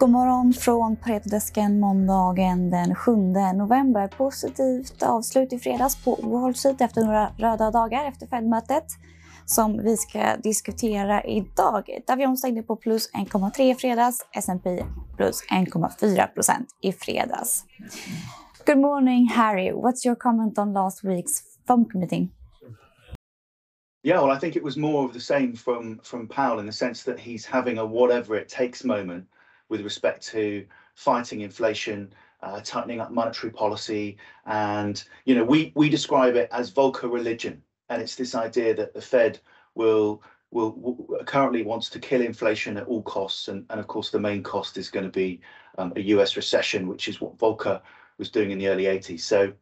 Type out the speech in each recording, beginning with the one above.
God morgon från Paretodesken måndagen den 7 november. Positivt avslut i fredags på Wall Street efter några röda dagar efter Fed-mötet som vi ska diskutera idag. Davion stängde på plus 1,3 i fredags, S&P plus 1,4 procent i fredags. Good morning, Harry. What's your comment on last week's FOMC meeting? Yeah, well, I think it was more of the same from from Powell in the sense that he's having a whatever it takes moment with respect to fighting inflation, uh, tightening up monetary policy, and you know we we describe it as Volcker religion, and it's this idea that the Fed will will, will currently wants to kill inflation at all costs, and, and of course the main cost is going to be um, a U.S. recession, which is what Volcker was doing in the early 80s. So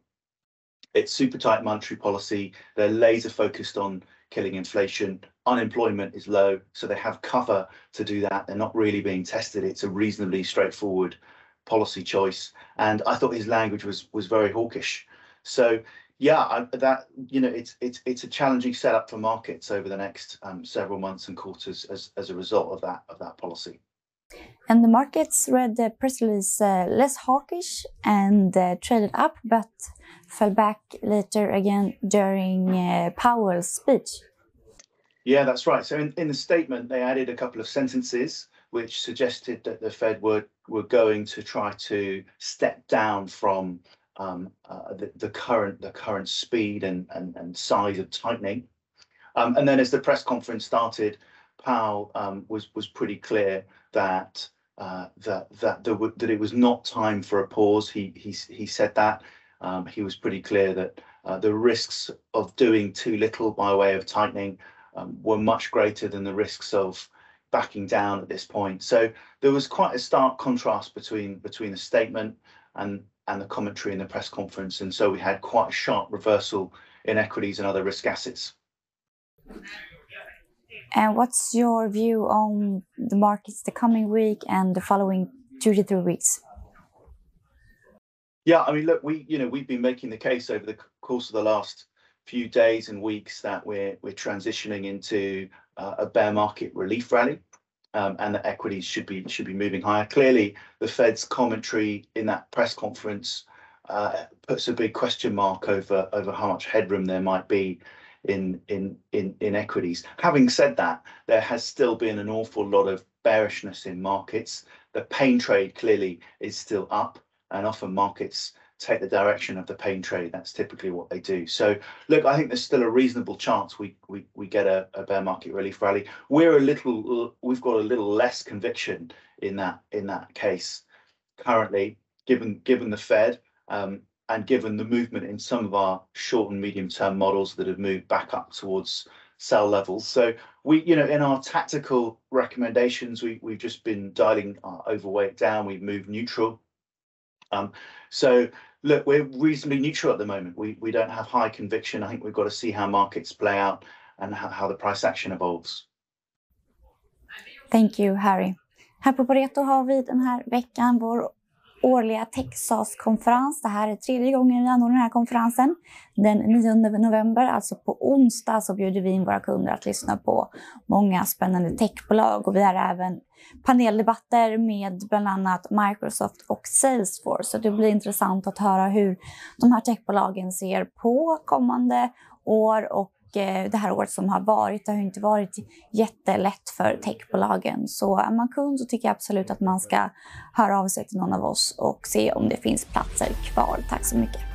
it's super tight monetary policy. They're laser focused on killing inflation. Unemployment is low, so they have cover to do that. They're not really being tested. It's a reasonably straightforward policy choice. And I thought his language was was very hawkish. So yeah, I, that you know, it's it's it's a challenging setup for markets over the next um, several months and quarters as as a result of that of that policy. And the markets read the press release uh, less hawkish and uh, traded up, but fell back later again during uh, Powell's speech. Yeah, that's right. So in, the statement, they added a couple of sentences which suggested that the Fed were were going to try to step down from um, the, current the current speed and size of tightening. Um, and then as the press conference started, Powell um, was was pretty clear that uh, that that there that it was not time for a pause. He he he said that. Um, he was pretty clear that uh, the risks of doing too little by way of tightening um, were much greater than the risks of backing down at this point. So there was quite a stark contrast between between the statement and and the commentary in the press conference, and so we had quite a sharp reversal in equities and other risk assets. And what's your view on the markets the coming week and the following two to three weeks? Yeah, I mean, look, we you know we've been making the case over the course of the last few days and weeks that we're we're transitioning into uh, a bear market relief rally, um, and that equities should be should be moving higher. Clearly, the Fed's commentary in that press conference uh, puts a big question mark over over how much headroom there might be in in in in equities. Having said that, there has still been an awful lot of bearishness in markets. The pain trade clearly is still up, and often markets take the direction of the pain trade. That's typically what they do. So look, I think there's still a reasonable chance we we we get a, a bear market relief rally. We're a little we've got a little less conviction in that in that case currently, given given the Fed. Um, and given the movement in some of our short and medium term models that have moved back up towards sell levels. So we, you know, in our tactical recommendations, we, we've just been dialing our overweight down. We've moved neutral. Um, so look, we're reasonably neutral at the moment. We, we don't have high conviction. I think we've got to see how markets play out and how, how the price action evolves. Thank you, Harry. Här på Pareto har vi den här veckan vår årliga Texas-konferens. Det här är tredje gången vi anordnar den här konferensen. Den 9 november, alltså på onsdag, så bjuder vi in våra kunder att lyssna på många spännande techbolag och vi har även paneldebatter med bland annat Microsoft och Salesforce. Så det blir intressant att höra hur de här techbolagen ser på kommande år och Eh, det här året som har varit. Det har inte varit jättelätt för techbolagen. Så är man kund så tycker jag absolut att man ska höra av sig till någon av oss och se om det finns platser kvar. Tack så mycket.